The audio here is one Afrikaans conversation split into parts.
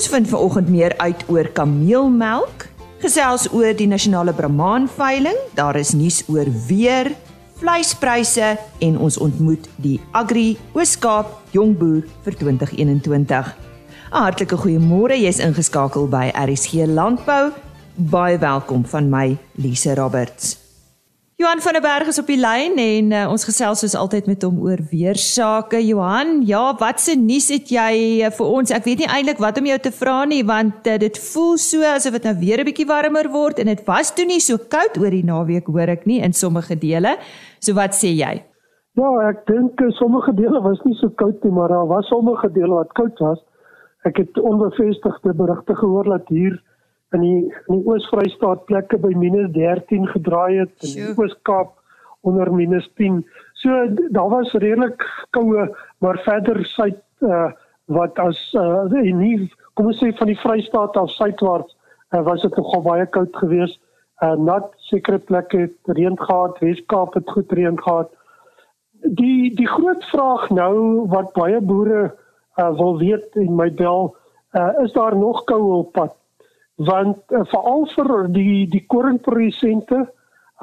Ons vind vanoggend meer uit oor kameelmelk, gesels oor die nasionale Brahman veiling, daar is nuus oor weer, vleispryse en ons ontmoet die Agri Ooskaap Jongboer vir 2021. 'n Hartlike goeiemôre, jy's ingeskakel by RSG Landbou. Baie welkom van my Lise Roberts. Johan van der Berg is op die lyn en uh, ons gesels soos altyd met hom oor weer sake. Johan, ja, wat se nuus het jy uh, vir ons? Ek weet nie eintlik wat om jou te vra nie want uh, dit voel so asof dit nou weer 'n bietjie warmer word en dit was toe nie so koud oor die naweek hoor ek nie in sommige dele. So wat sê jy? Ja, ek dink sommige dele was nie so koud nie, maar daar was sommige dele wat koud was. Ek het onbevestigde berigte gehoor dat hier in die in die Oos-Vrystaat plekke by -13 gedraai het en in die Oos-Kaap onder -10. So daar was redelik koue, maar verder suid uh, wat as uh, nie kom ons sê van die Vrystaat af suidwaarts uh, was dit nogal baie koud geweest. Uh, nat sekere plekke het reën gehad, Wes-Kaap het goed reën gehad. Die die groot vraag nou wat baie boere uh, wil weet en my bel, uh, is daar nog koue op pad? Want uh, veral vir die die koringprodusente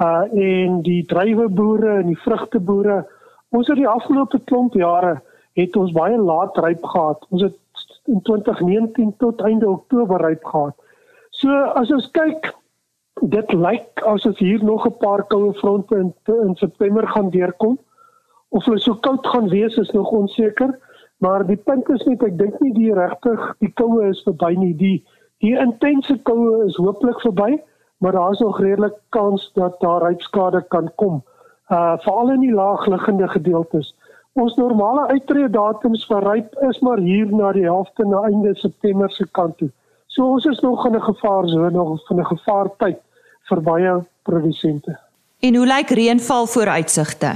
uh en die druiweboere en die vrugteboere ons het die afgelope klomp jare het ons baie laat ryp gehad. Ons het in 2019 tot einde Oktober ryp gehad. So as ons kyk dit lyk asof hier nog 'n paar koue fronte in in September gaan deurkom. Of hulle so koud gaan wees is nog onseker maar die punt is net ek dink nie die regtig die koue is verby nie. Die Die intense koue is hopelik verby, maar daar is nog redelik kans dat daar rypskade kan kom. Uh veral in die laagliggende gedeeltes. Ons normale uittreedatums vir ryp is maar hier na die helfte na einde September se kant toe. So ons is nog in 'n gevaarsone nog van 'n gevaartyd vir baie produsente. En hoe lyk reënval vooruitsigte?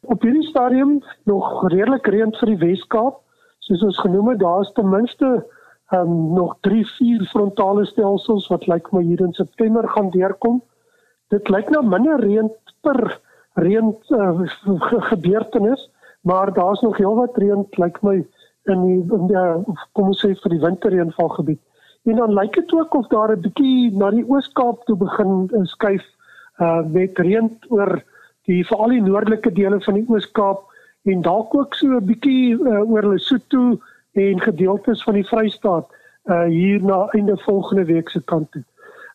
Op hierdie stadium nog redelik reën vir die Wes-Kaap. Soos ons genoem het, daar is ten minste um, nog 3 4 frontale stelsels wat lyk my hier in September gaan deurkom. Dit lyk na minder reën per reën uh, gebeurtenis, maar daar's nog heelwat reën lyk my in die in die kom ons sê vir die winterreënvalgebied. En dan lyk dit ook of daar 'n bietjie na die Oos-Kaap toe begin uh, skuif uh met reën oor die veral die noordelike dele van die Oos-Kaap en dalk ook so 'n bietjie uh, oor Lesotho en gedeeltes van die Vrystaat uh hier na einde volgende week se kant toe.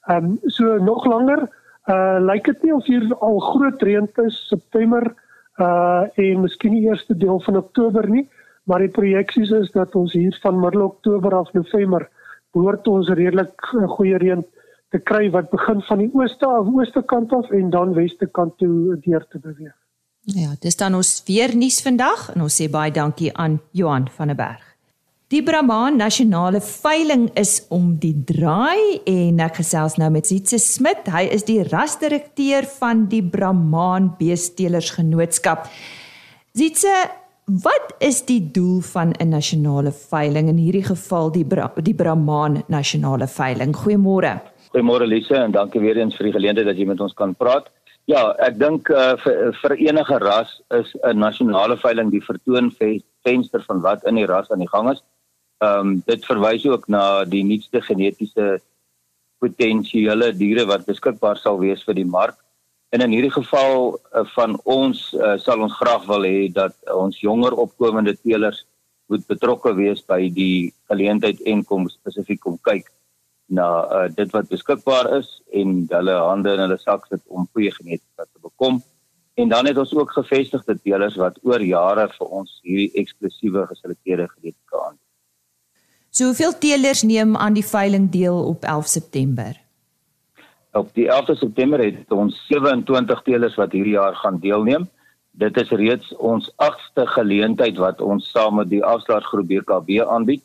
Ehm um, so nog langer uh lyk dit nie of hier al groot reën is September uh en miskien die eerste deel van Oktober nie, maar die projeksies is dat ons hier van middel Oktober af November behoort ons redelik uh, goeie reën te kry wat begin van die ooste af ooste kant af en dan weste kant toe deur te beweeg. Ja, dis dan ons weer nuus vandag en ons sê baie dankie aan Johan van der Berg. Die Brahman Nasionale Veiling is om die draai en ek gesels nou met Sietse Smit. Hy is die rasdirekteur van die Brahman Beestelers Genootskap. Sietse, wat is die doel van 'n nasionale veiling in hierdie geval die Bra die Brahman Nasionale Veiling? Goeiemôre. Goeiemôre Lise en dankie weer eens vir die geleentheid dat jy met ons kan praat. Ja, ek dink uh, vir, vir enige ras is 'n nasionale veiling die vertoon venster van wat in die ras aan die gang is. Ehm um, dit verwys ook na die nuutste genetiese potensiële diere wat beskikbaar sal wees vir die mark. En in hierdie geval uh, van ons uh, sal ons graag wil hê dat ons jonger opkomende teelers moet betrokke wees by die geleentheid en kom spesifiek kom kyk na uh, dit wat beskikbaar is en hulle hande in hulle sak sit om goeie genetika te bekom. En dan het ons ook gevestigde teelers wat oor jare vir ons hierdie eksklusiewe geselekteerde genetika aanbied. So hoeveel teelers neem aan die veiling deel op 11 September? Op die 11 September het ons 27 teelers wat hierdie jaar gaan deelneem. Dit is reeds ons 8ste geleentheid wat ons saam met die afslagsgroep BKB aanbied.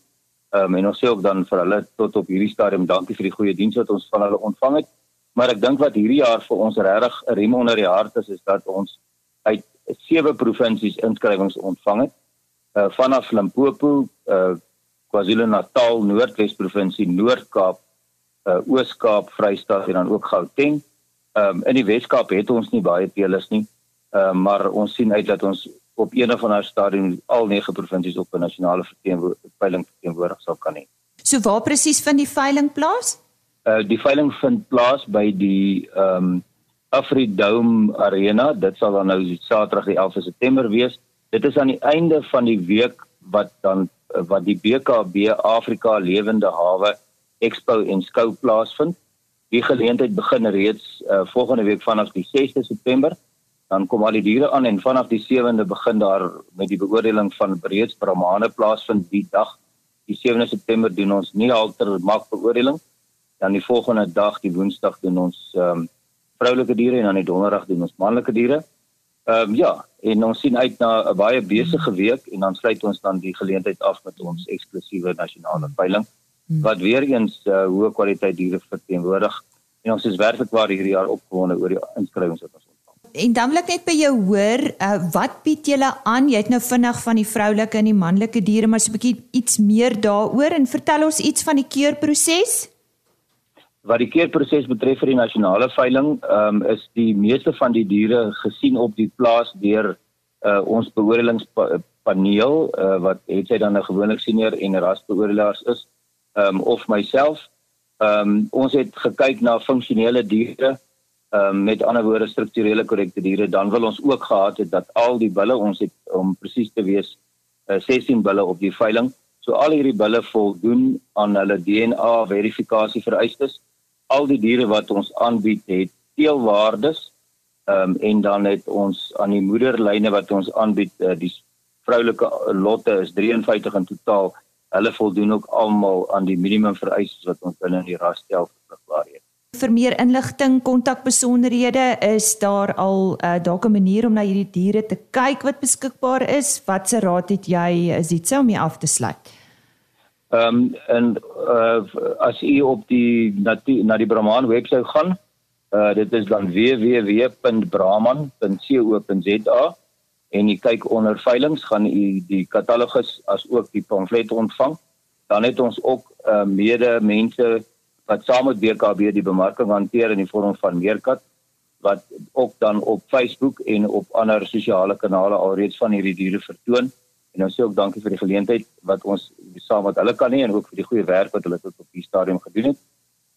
Ehm um, en ons sê ook dan vir hulle tot op hierdie stadium dankie vir die goeie diens wat ons van hulle ontvang het. Maar ek dink wat hierdie jaar vir ons regtig 'n riem onder die hart is is dat ons uit sewe provinsies inskrywings ontvang het. Uh vanaf Limpopo, uh KwaZulu-Natal, Noordwes provinsie, Noord-Kaap, uh, Oos-Kaap, Vrystaat en dan ook Gauteng. Ehm um, in die Wes-Kaap het ons nie baie teelers nie. Ehm uh, maar ons sien uit dat ons op een of ander stadium al nege provinsies op 'n nasionale verteenwoordiging verteenwoordig sal kan hê. So waar presies vind die veiling plaas? Uh die veiling vind plaas by die ehm um, Afridome Arena. Dit sal dan nou Saterdag die 11 September wees. Dit is aan die einde van die week wat dan wat die BKB Afrika Lewende Hawe Expo en Skou plaasvind. Die geleentheid begin reeds uh, volgende week vanaf die 6de September. Dan kom al die diere aan en vanaf die 7de begin daar met die beoordeling van reeds Brahmane plaasvind die dag. Die 7de September doen ons nie alter mak beoordeling. Dan die volgende dag, die Woensdag doen ons ehm um, vroulike diere en dan die Donderdag doen ons manlike diere. Ehm um, ja, en ons sien uit na 'n baie besige week en dan sluit ons dan die geleentheid af met ons eksklusiewe nasionale veiling hmm. wat weer eens uh, hoë kwaliteit diere verteenwoordig. En ons is werklik waar hierdie jaar opgewonde oor die inskrywings wat ons ontvang. En dan wil ek net by jou hoor, uh, wat bied julle aan? Jy het nou vinnig van die vroulike en die manlike diere, maar so 'n bietjie iets meer daaroor en vertel ons iets van die keurproses. Wat die keerproses betref vir die nasionale veiling, ehm um, is die meeste van die diere gesien op die plaas deur uh, ons beoordelingspaneel uh, wat het sy dan 'n gewone senior en rasbeoordelaars is, ehm um, of myself. Ehm um, ons het gekyk na funksionele diere, um, met ander woorde strukturele korrekte diere, dan wil ons ook gehad het dat al die bulle ons het om presies te wees uh, 16 bulle op die veiling. So al hierdie bulle voldoen aan hulle DNA verifikasie vereistes al die diere wat ons aanbied het teelwaardes um, en dan het ons aan die moederlyne wat ons aanbied uh, die vroulike lotte is 53 in totaal. Hulle voldoen ook almal aan die minimum vereistes wat ons binne die rasstel verplig het. Vir meer inligting kontakbesonderhede is daar al uh, dalk 'n manier om na hierdie diere te kyk wat beskikbaar is? Watse raad het jy is dit sou om jy af te sluit Ehm um, en uh, as u op die na die, na die Brahman webwerf gaan, uh, dit is dan www.brahman.co.za en jy kyk onder veilinge gaan u die katalogus as ook die pamflet ontvang. Dan het ons ook uh, mede mense wat saam met BKB die bemarking hanteer in die vorm van Meerkat wat ook dan op Facebook en op ander sosiale kanale alreeds van hierdie diere vertoon. En ons sê ook dankie vir die geleentheid wat ons saam met hulle kan hê en ook vir die goeie werk wat hulle tot op die stadium gedoen het.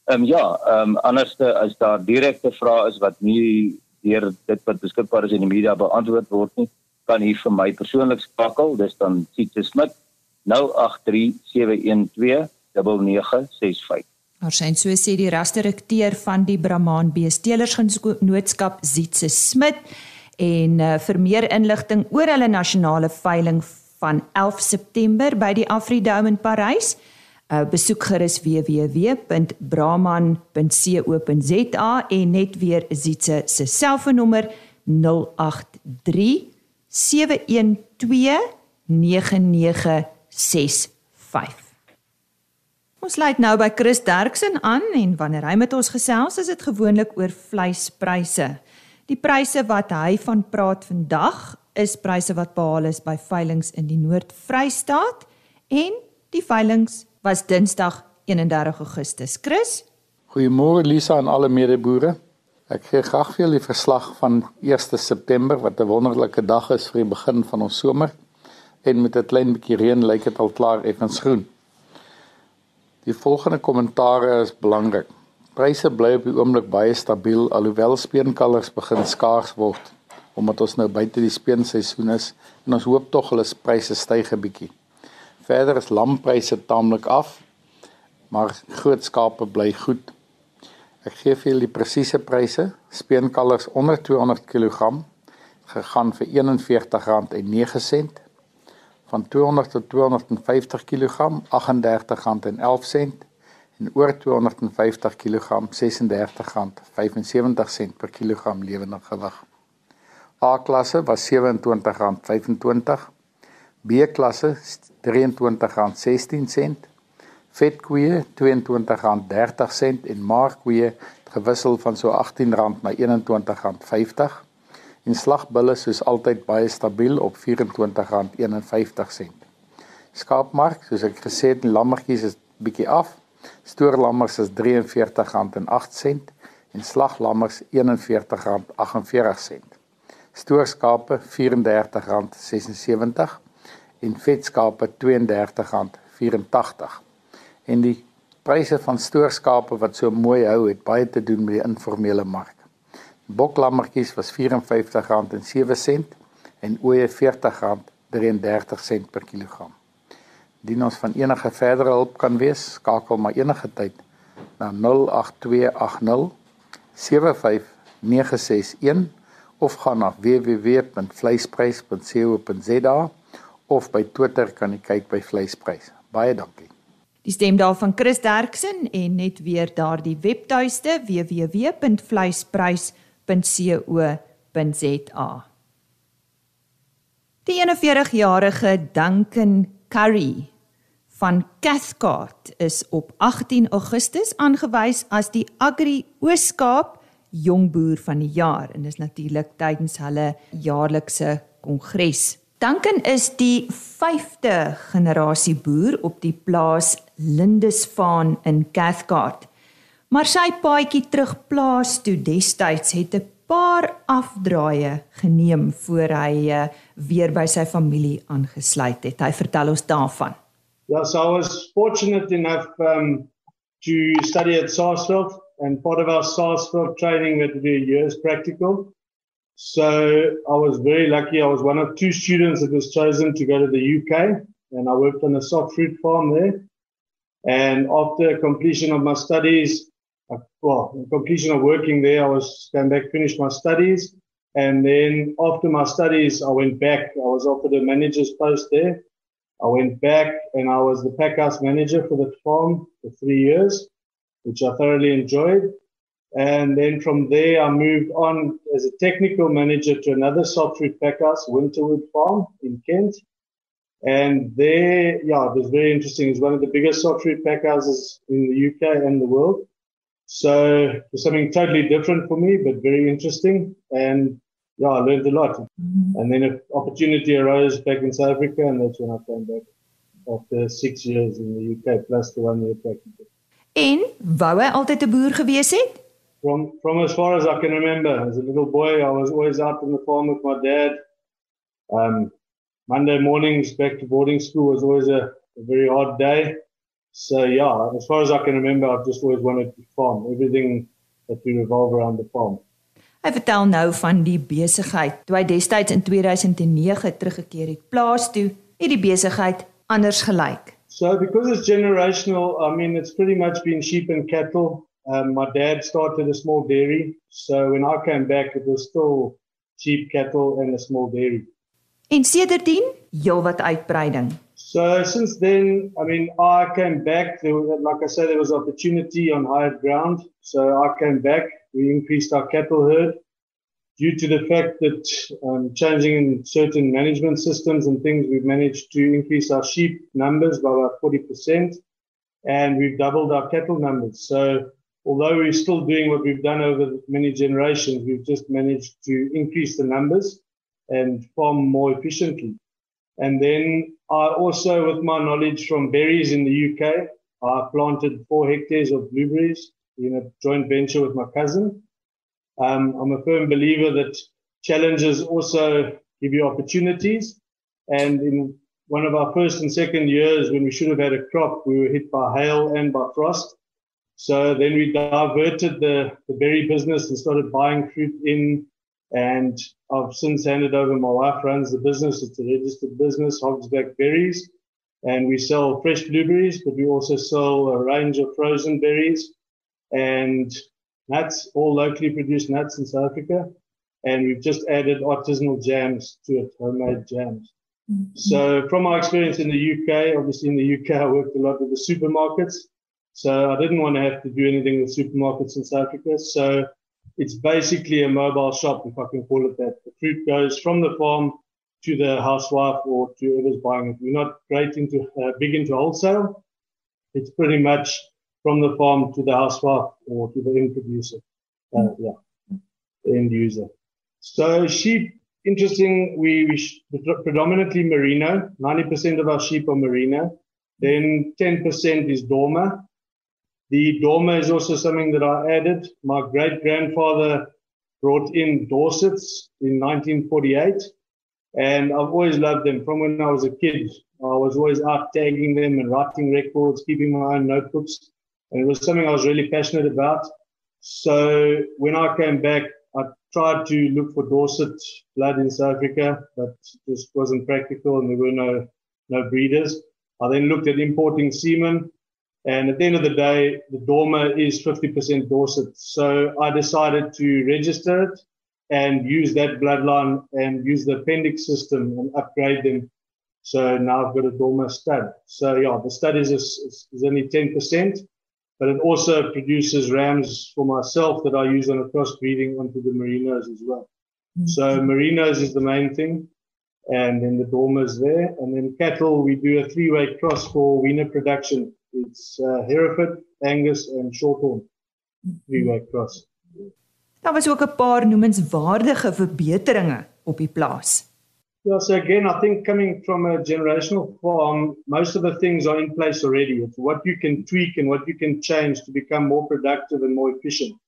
Ehm um, ja, ehm um, anderste as daar direkte vrae is wat nie deur dit wat beskikbaar is in die media beantwoord word nie, kan u vir my persoonlik skakel. Dis dan Sietse Smit 0837129965. Waarskynlik so sê die rasdirekteur van die Brahman Beesteelersgenootskap Sietse Smit en uh, vir meer inligting oor hulle nasionale veiling van 11 September by die Afridome in Parys. Uh, besoek gerus www.brahman.co.za en net weer Zietse se selfoonnommer 083 712 9965. Ons lei nou by Chris Derksen aan en wanneer hy met ons gesels, is dit gewoonlik oor vleispryse. Die pryse wat hy van praat vandag is pryse wat behaal is by veilinge in die Noord-Vrystaat en die veilinge was Dinsdag 31 Augustus. Chris? Goeiemôre Lisa en alle medeboere. Ek gee graag vir julle verslag van 1 September wat 'n wonderlike dag is vir die begin van ons somer en met 'n klein bietjie reën lyk dit al klaar effens groen. Die volgende kommentaare is belangrik. Pryse bly op die oomblik baie stabiel alhoewel speenkalvers begin skaars word omdat ons nou buite die speenseisoen is en ons hoop tog hulle pryse styg 'n bietjie. Verder is lampryse taamlik af, maar groot skape bly goed. Ek gee vir julle die presiese pryse. Speenkalvers onder 200 kg gegaan vir R41.09 van 200 tot 250 kg R38.11 en oor 250 kg R36.75 per kilogram lewende gewig. A klasse was R27.25, B klasse R23.16, vetkoeë R22.30 en maarkoeë gewissel van so R18 na R21.50 en slagbulle soos altyd baie stabiel op R24.51. Skaapmark, soos ek gesê het, lammetjies is bietjie af. Stoorlammers is R43.08 en slaglammers R41.48 stoorskape R34.76 en vetskape R32.84 En die pryse van stoorskape wat so mooi hou het baie te doen met die informele mark. Boklammetjies was R54.07 en ooe R40.33 per kilogram. Dien ons van enige verdere hulp kan wees, skakel maar enige tyd na 08280 75961 of gaan na www.vleisprys.co.za of by Twitter kan jy kyk by vleisprys. Baie dankie. Die stem daarvan Chris Derksen en net weer daardie webtuiste www.vleisprys.co.za. Die 41-jarige Duncan Curry van Cathcart is op 18 Augustus aangewys as die Agri Ooskaap Jongboer van die jaar en dis natuurlik tydens hulle jaarlikse kongres. Duncan is die 5de generasie boer op die plaas Lindisfarne in Cathcart. Maar sy paadjie terug plaas toe destyds het 'n paar afdraaie geneem voor hy uh, weer by sy familie aangesluit het. Hy vertel ons daarvan. Yeah, so I was fortunate enough um, to study at Sarsfield and part of our Sarsfield training we had to be a year's practical. So I was very lucky. I was one of two students that was chosen to go to the UK, and I worked on a soft fruit farm there. And after completion of my studies, uh, well, completion of working there, I was going back finish my studies. And then after my studies, I went back. I was offered a manager's post there. I went back and I was the packhouse manager for the farm for three years, which I thoroughly enjoyed. And then from there, I moved on as a technical manager to another soft fruit packhouse, Winterwood Farm in Kent. And there, yeah, it was very interesting. It's one of the biggest soft fruit packhouses in the UK and the world. So it was something totally different for me, but very interesting. And yeah, I learned a lot. Mm-hmm. And then an opportunity arose back in South Africa, and that's when I came back after six years in the UK, plus the one year practical. En wou hy altyd 'n boer gewees het? From from as far as I can remember, as a little boy, I was always out on the farm with my dad. Um, Monday mornings back to boarding school was always a, a very hard day. So yeah, as far as I can remember, I've just always wanted to farm. Everything that we revolve around the farm. Hy vertel nou van die besigheid. Toe hy destyds in 2009 teruggekeer het plaas toe, het die besigheid anders gelyk. So because it's generational, I mean it's pretty much been sheep and cattle. Um, my dad started a small dairy, so when I came back it was still sheep, cattle and a small dairy. En sedertdien heelwat uitbreiding. So since then, I mean, I came back. There was, like I said, there was opportunity on higher ground. So I came back. We increased our cattle herd due to the fact that um, changing in certain management systems and things, we've managed to increase our sheep numbers by about 40%. And we've doubled our cattle numbers. So although we're still doing what we've done over many generations, we've just managed to increase the numbers and farm more efficiently. And then I also, with my knowledge from berries in the UK, I planted four hectares of blueberries in a joint venture with my cousin. Um, I'm a firm believer that challenges also give you opportunities. And in one of our first and second years, when we should have had a crop, we were hit by hail and by frost. So then we diverted the, the berry business and started buying fruit in and I've since handed over. My wife runs the business. It's a registered business, Hogsback Berries. And we sell fresh blueberries, but we also sell a range of frozen berries and nuts, all locally produced nuts in South Africa. And we've just added artisanal jams to it, homemade jams. Mm-hmm. So from my experience in the UK, obviously in the UK, I worked a lot with the supermarkets. So I didn't want to have to do anything with supermarkets in South Africa. So it's basically a mobile shop, if I can call it that. The fruit goes from the farm to the housewife or to whoever's buying it. We're not great into, uh, big into wholesale. It's pretty much from the farm to the housewife or to the end producer. Uh, yeah, the end user. So sheep, interesting. We, we predominantly merino. 90% of our sheep are merino. Then 10% is Dormer. The Dormer is also something that I added. My great grandfather brought in Dorsets in 1948. And I've always loved them from when I was a kid. I was always out tagging them and writing records, keeping my own notebooks. And it was something I was really passionate about. So when I came back, I tried to look for Dorset blood in South Africa, but it just wasn't practical and there were no, no breeders. I then looked at importing semen. And at the end of the day, the Dormer is 50% Dorset. So I decided to register it and use that bloodline and use the appendix system and upgrade them. So now I've got a Dormer stud. So yeah, the stud is, is, is only 10%, but it also produces rams for myself that I use on a cross breeding onto the merinos as well. Mm-hmm. So merinos is the main thing. And then the Dormers there. And then cattle, we do a three-way cross for weaner production. It's uh, Hereford, Angus and Shorthorn. Three-way cross. Daar was ook 'n paar noemenswaardige verbeteringe op die plaas. Yeah, so again, I think coming from a generational farm, most of the things are in place already. It's what you can tweak and what you can change to become more productive and more efficient.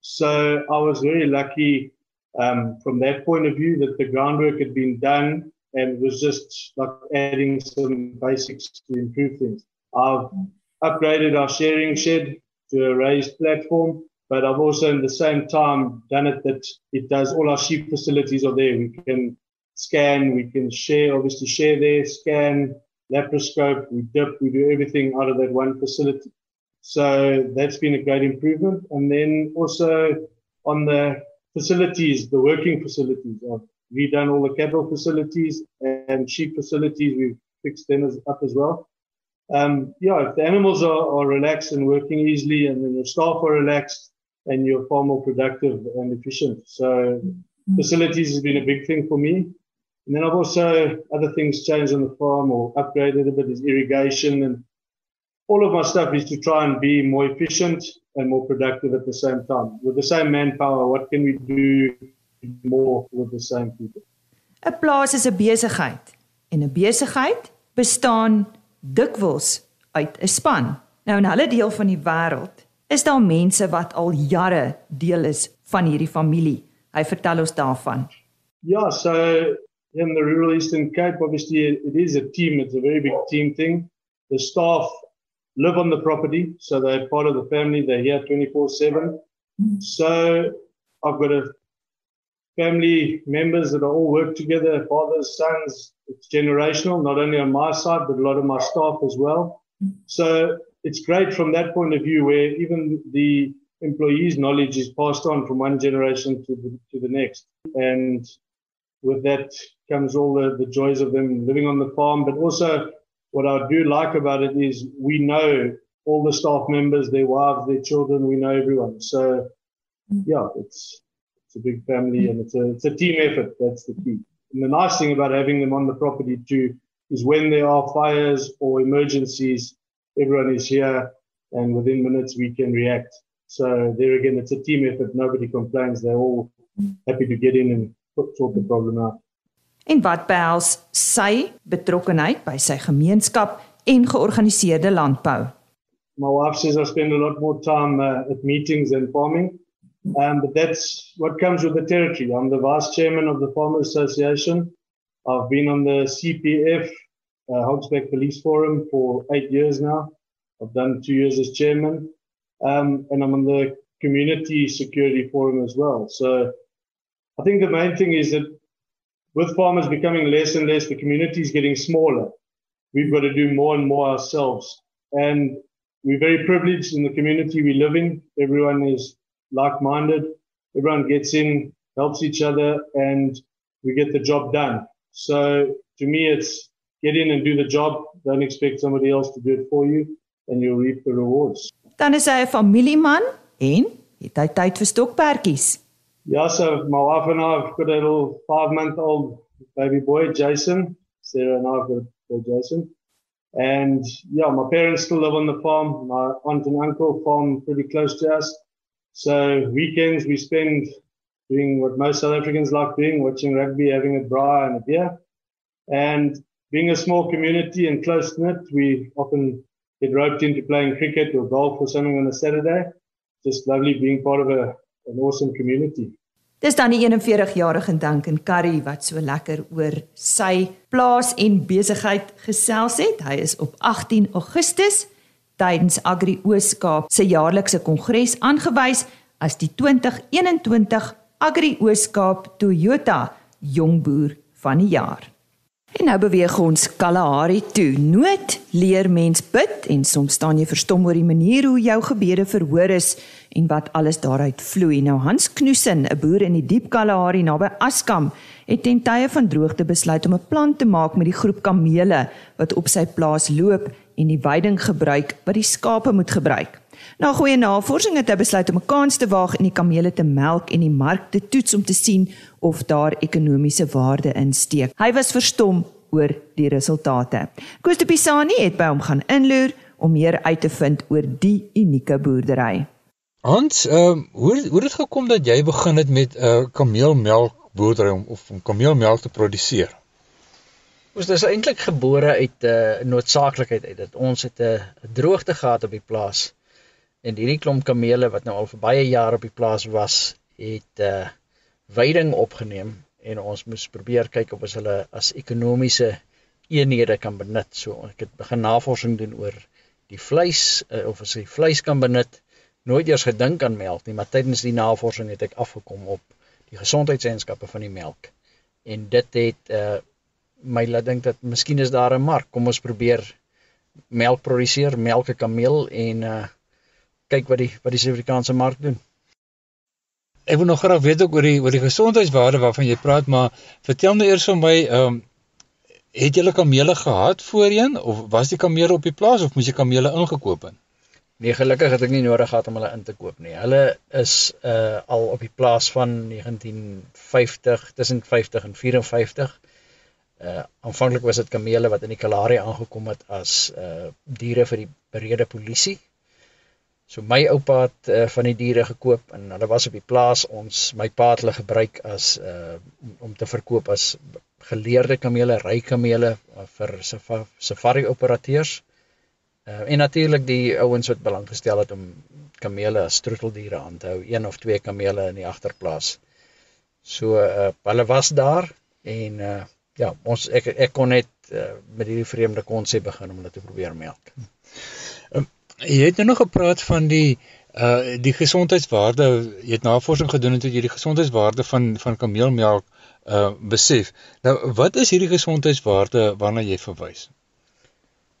So I was very lucky um, from that point of view that the groundwork had been done and was just like adding some basics to improve things. I've upgraded our sharing shed to a raised platform but I've also in the same time done it that it does all our sheep facilities are there. We can scan, we can share, obviously share there, scan, laparoscope, we dip, we do everything out of that one facility. So that's been a great improvement. And then also on the facilities, the working facilities, I've redone all the cattle facilities and sheep facilities. We've fixed them as, up as well. Um, yeah, if the animals are, are relaxed and working easily and then the staff are relaxed, and you're far more productive and efficient. So facilities has been a big thing for me. And then I've also other things changed on the farm or upgraded a bit is irrigation and all of my stuff is to try and be more efficient and more productive at the same time. With the same manpower, what can we do more with the same people? 'n Plaas is 'n besigheid en 'n besigheid bestaan dikwels uit 'n span. Nou in hulle deel van die wêreld is daar mense wat al jare deel is van hierdie familie. Hy vertel ons daarvan. Ja, so in the rural eastern cape obviously it is a team, it's a very big team thing. The staff live on the property, so they're part of the family, they're here 24/7. So I've got a family members that all work together, fathers, sons, it's generational, not only on my side, but a lot of my staff as well. So it's great from that point of view where even the employees' knowledge is passed on from one generation to the, to the next. And with that comes all the, the joys of them living on the farm. But also, what I do like about it is we know all the staff members, their wives, their children, we know everyone. So, yeah, it's it's a big family and it's a it's a team effort. That's the key. And the nice thing about having them on the property too is when there are fires or emergencies, everyone is here and within minutes we can react. So there again, it's a team effort. Nobody complains. They're all happy to get in and sort the problem out. En wat behels sy betrokkenheid by sy gemeenskap en georganiseerde landbou? My wife says I spend a lot more time uh, at meetings and farming. Um, but that's what comes with the territory. I'm the vice chairman of the Farmers Association. I've been on the CPF uh, Hogsback Police Forum for eight years now. I've done two years as chairman, um, and I'm on the Community Security Forum as well. So I think the main thing is that with farmers becoming less and less, the community is getting smaller. We've got to do more and more ourselves. And we're very privileged in the community we live in. Everyone is like minded. Everyone gets in, helps each other, and we get the job done. So to me, it's get in and do the job. Don't expect somebody else to do it for you and you'll reap the rewards. Dan is hy 'n familieman en het hy tyd vir stokperdjies. Ja, so my wife and I have got a little 5 month old baby boy Jason. Sarah and I have got Jason. And yeah, my parents still live on the farm. My aunt and uncle farm pretty close to us. So weekends we spend doing what most South Africans like doing, watching rugby, having a braai and a beer. And being a small community and close knit, we often get roped into playing cricket or golf or something on a Saturday. Just lovely being part of a, an awesome community. Dis dan die 41-jarige Duncan Curry wat so lekker oor sy plaas en besigheid gesels het. Hy is op 18 Augustus tydens Agri Ooskaap se jaarlikse kongres aangewys as die 2021 Agri Ooskaap Toyota Jongboer van die jaar. En nou beweeg ons Kalahari toe. Nood leer mens bid en soms staan jy verstom oor die manier hoe jou gebede verhoor is en wat alles daaruit vloei. Nou Hans Knoesen, 'n boer in die diep Kalahari naby Askam, het ten tye van droogte besluit om 'n plan te maak met die groep kamele wat op sy plaas loop en die veiding gebruik wat die skape moet gebruik. Na goeie navorsing het hy besluit om 'n kans te waag en die kamele te melk en die mark te toets om te sien of daar ekonomiese waarde in steek. Hy was verstom oor die resultate. Koos de Pisani het by hom gaan inloer om meer uit te vind oor die unieke boerdery. Hans, ehm uh, hoe hoe het gekom dat jy begin het met 'n uh, kameelmelk boerdery om of om kameelmelk te produseer? Ons is eintlik gebore uit 'n uh, noodsaaklikheid uit dat ons het 'n uh, droogte gehad op die plaas. En hierdie klomp kamele wat nou al vir baie jare op die plaas was, het uh, veiding opgeneem en ons moes probeer kyk of ons hulle as ekonomiese eenhede kan benut. So ek het begin navorsing doen oor die vleis uh, of as jy vleis kan benut nooit eers gedink aan melk nie, maar tydens die navorsing het ek afgekom op die gesondheidseienskappe van die melk. En dit het uh my laat dink dat miskien is daar 'n mark. Kom ons probeer melk produseer, melk 'n kameel en uh kyk wat die wat die Suid-Afrikaanse mark doen. Ek wil nog graag weet ook oor die oor die gesondheidswaarde waarvan jy praat, maar vertel my eers vir my, ehm um, het al kamele gehad voorheen of was die kamele op die plaas of moes jy kamele ingekoop het? Nee, gelukkig het ek nie nodig gehad om hulle in te koop nie. Hulle is uh al op die plaas van 1950, tussen 50 en 54. Uh aanvanklik was dit kamele wat in die Kalahari aangekom het as uh diere vir die berede polisie. So my oupa het uh, van die diere gekoop en hulle was op die plaas. Ons my pa het hulle gebruik as uh om te verkoop as geleerde kamele, ry kamele uh, vir safari operateurs. Uh, en natuurlik die ouens wat belang gestel het om kamele as troeteldiere aan te hou, een of twee kamele in die agterplaas. So uh, hulle was daar en uh, ja, ons ek ek kon net uh, met hierdie vreemde konsep begin om hulle te probeer melk. Um, jy het nou nog gepraat van die uh die gesondheidswaarde, jy het navorsing gedoen en het jy die gesondheidswaarde van van kameelmelk uh besef. Nou wat is hierdie gesondheidswaarde waarna jy verwys?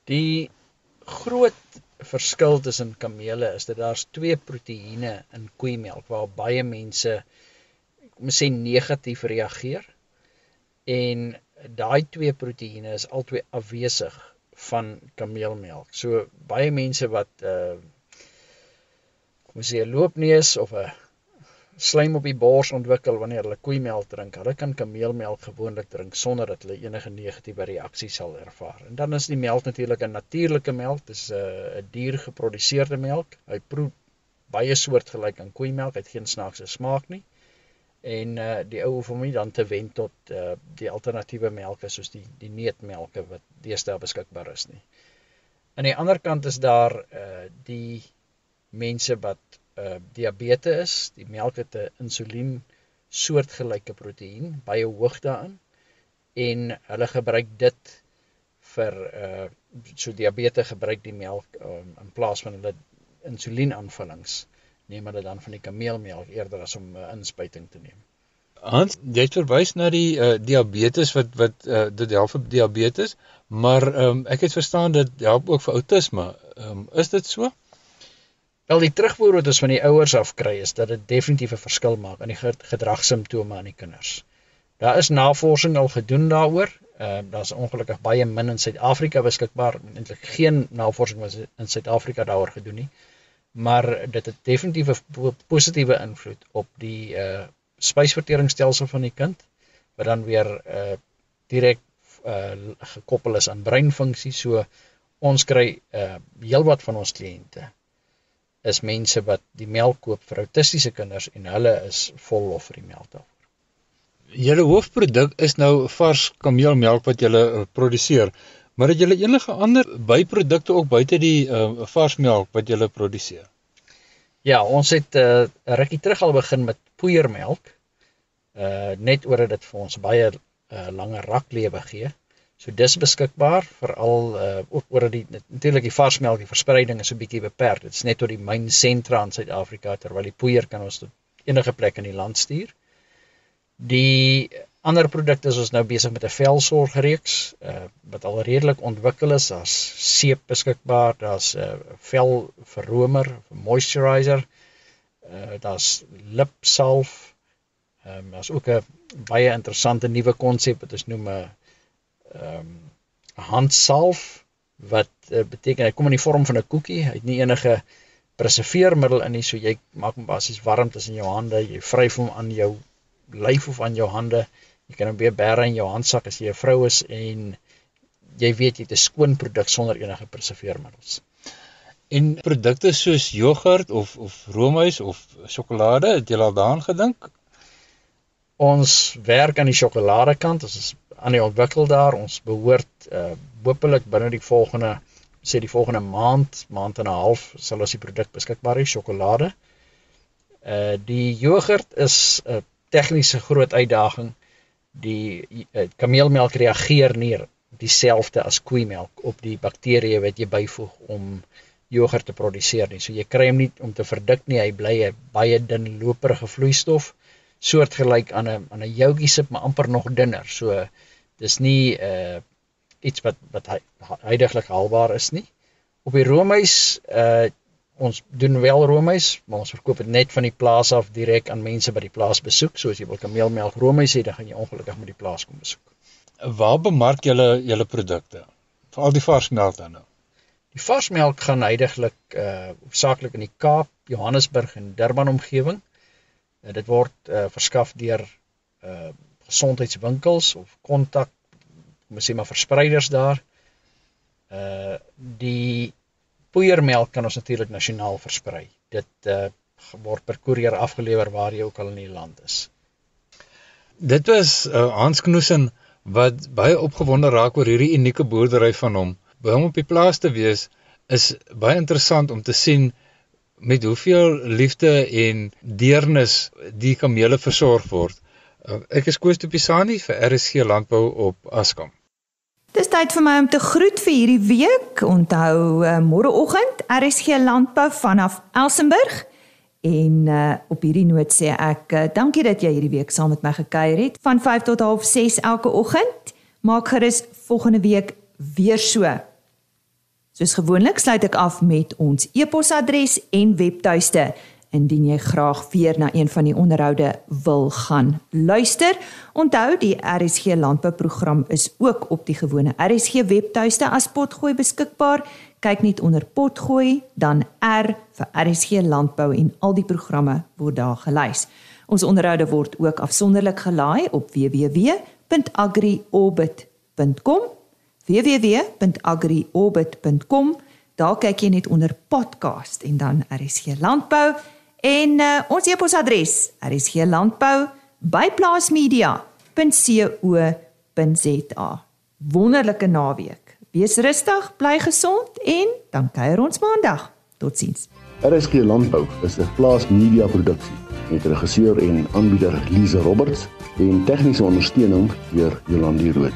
Die groot verskil tussen kamele is dat daar's twee proteïene in koeimelk waar baie mense moet sê negatief reageer en daai twee proteïene is albei afwesig van kameelmelk. So baie mense wat uh kom ons sê 'n loopneus of 'n slaim op die bors ontwikkel wanneer hulle koeimelk drink. Hulle kan kameelmelk gewoonlik drink sonder dat hulle enige negatiewe reaksie sal ervaar. En dan is die melk natuurlik 'n natuurlike melk. Dit is 'n uh, 'n diergeproduseerde melk. Hy proe baie soortgelyk aan koeimelk. Hy het geen snaakse smaak nie. En uh die ou hoef hom nie dan te wen tot uh die alternatiewe melke soos die die neutmelke wat deesdae beskikbaar is nie. Aan die ander kant is daar uh die mense wat uh diabetes is, die melk het 'n insulien soortgelyke proteïen, baie hoog daarin. En hulle gebruik dit vir uh so diabetes gebruik die melk um, in plaas van hulle insuliinaanvullings neem hulle dan van die kameelmelk eerder as om 'n uh, inspuiting te neem. Hans, jy het verwys na die uh, diabetes wat wat uh, dit help vir diabetes, maar um, ek het verstaan dit help ook vir outisme. Um, is dit so? Wel die terugvoer wat ons van die ouers af kry is dat dit definitief 'n verskil maak in die gedragssimptome aan die kinders. Daar is navorsing al gedoen daaroor. Ehm uh, daar's ongelukkig baie min in Suid-Afrika beskikbaar. Eintlik geen navorsing was in Suid-Afrika daaroor gedoen nie. Maar dit het definitief 'n positiewe invloed op die uh spysverteringsstelsel van die kind wat dan weer uh direk uh gekoppel is aan breinfunksie. So ons kry uh heelwat van ons kliënte is mense wat die melk koop vir autistiese kinders en hulle is vol lof vir die melk daarvoor. Julle hoofproduk is nou vars kameelmelk wat julle produseer, maar het julle enige ander byprodukte ook buite die uh, vars melk wat julle produseer? Ja, ons het 'n uh, rukkie terug al begin met poeiermelk uh net oor dit vir ons baie uh langer raklewe gee. So dis beskikbaar veral uh oor die natuurlik die varsmelk die verspreiding is 'n bietjie beperk. Dit is net tot die myn sentra in Suid-Afrika terwyl die poeier kan ons tot enige plek in die land stuur. Die ander produkte is ons nou besig met 'n velsorgreeks uh wat al redelik ontwikkel is. Daar's seep beskikbaar, daar's 'n uh, velverromer, moisturizer. Uh daar's lipsalf. Ehm um, daar's ook 'n baie interessante nuwe konsep wat ons noem 'n ehm um, handsalf wat uh, beteken hy kom in die vorm van 'n koekie. Hy het nie enige preserveermiddel in nie, so jy maak hom basies warm tussen jou hande. Jy vryf hom aan jou lyf of aan jou hande. Jy kan weer bære in jou handsak as jy 'n vrou is en jy weet jy het 'n skoon produk sonder enige preserveermiddels. En produkte soos jogurt of of roomys of sjokolade, het jy al daaraan gedink? Ons werk aan die sjokolade kant, ons is aan die ontwikkel daar. Ons behoort uh hopelik binne die volgende sê die volgende maand, maand en 'n half sal ons die produk beskikbaar hê, sjokolade. Uh die jogurt is 'n tegniese groot uitdaging die uh, kameelmelk reageer nie dieselfde as koeimelk op die bakterieë wat jy byvoeg om jogurt te produseer nie. So jy kry hom nie om te verdik nie. Hy bly 'n baie dun loperige vloeistof soortgelyk aan 'n aan 'n joutjie sip maar amper nog dunner. So dis nie uh iets wat wat heidaglik haalbaar is nie. Op die roomys uh ons doen wel roomys, maar ons verkoop dit net van die plaas af direk aan mense wat die plaas besoek. So as jy wil kameelmelk roomys hê, dan gaan jy ongelukkig met die plaas kom besoek. Waar bemark julle julle produkte? Veral die varsmelk dan nou. Die varsmelk gaan heidaglik uh hoofsaaklik in die Kaap, Johannesburg en Durban omgewing. Uh, dit word uh verskaf deur uh gesondheidswinkels of kontak, kom ons sê maar verspreiders daar. Uh die poeiermelk kan ons natuurlik nasionaal versprei. Dit uh, word per koerier afgelewer waar jy ook al in die land is. Dit was uh, Hans Knoesen wat baie opgewonde raak oor hierdie unieke boerdery van hom. By hom op die plaas te wees is baie interessant om te sien met hoeveel liefde en deernis die kamele versorg word. Uh, ek is Koos de Pisani vir RSG Landbou op Askam. Dis tyd vir my om te groet vir hierdie week. Onthou uh, môreoggend RSG Landbou vanaf Elsenburg. En uh, op hierdie noot sê ek uh, dankie dat jy hierdie week saam met my gekuier het van 5 tot 6 elke oggend. Maak gerus volgende week weer so. Soos gewoonlik sluit ek af met ons e-posadres en webtuiste indien jy graag weer na een van die onderhoude wil gaan luister. Onthou die RSG landbouprogram is ook op die gewone RSG webtuiste as potgooi beskikbaar. Kyk net onder potgooi dan R vir RSG landbou en al die programme word daar gelys. Ons onderhoude word ook afsonderlik gelaai op www.agriorbit.com www.agriorbit.com Daar kyk jy net onder podcast en dan RSG landbou En uh, ons e-posadres is gelandbou@plaasmedia.co.za. Wonderlike naweek. Wees rustig, bly gesond en dan kuier ons maandag. Totsiens. RSG Landbou is 'n plaasmedia produksie met regisseur en aanbieder Lize Roberts en tegniese ondersteuning deur Jolande Rooi.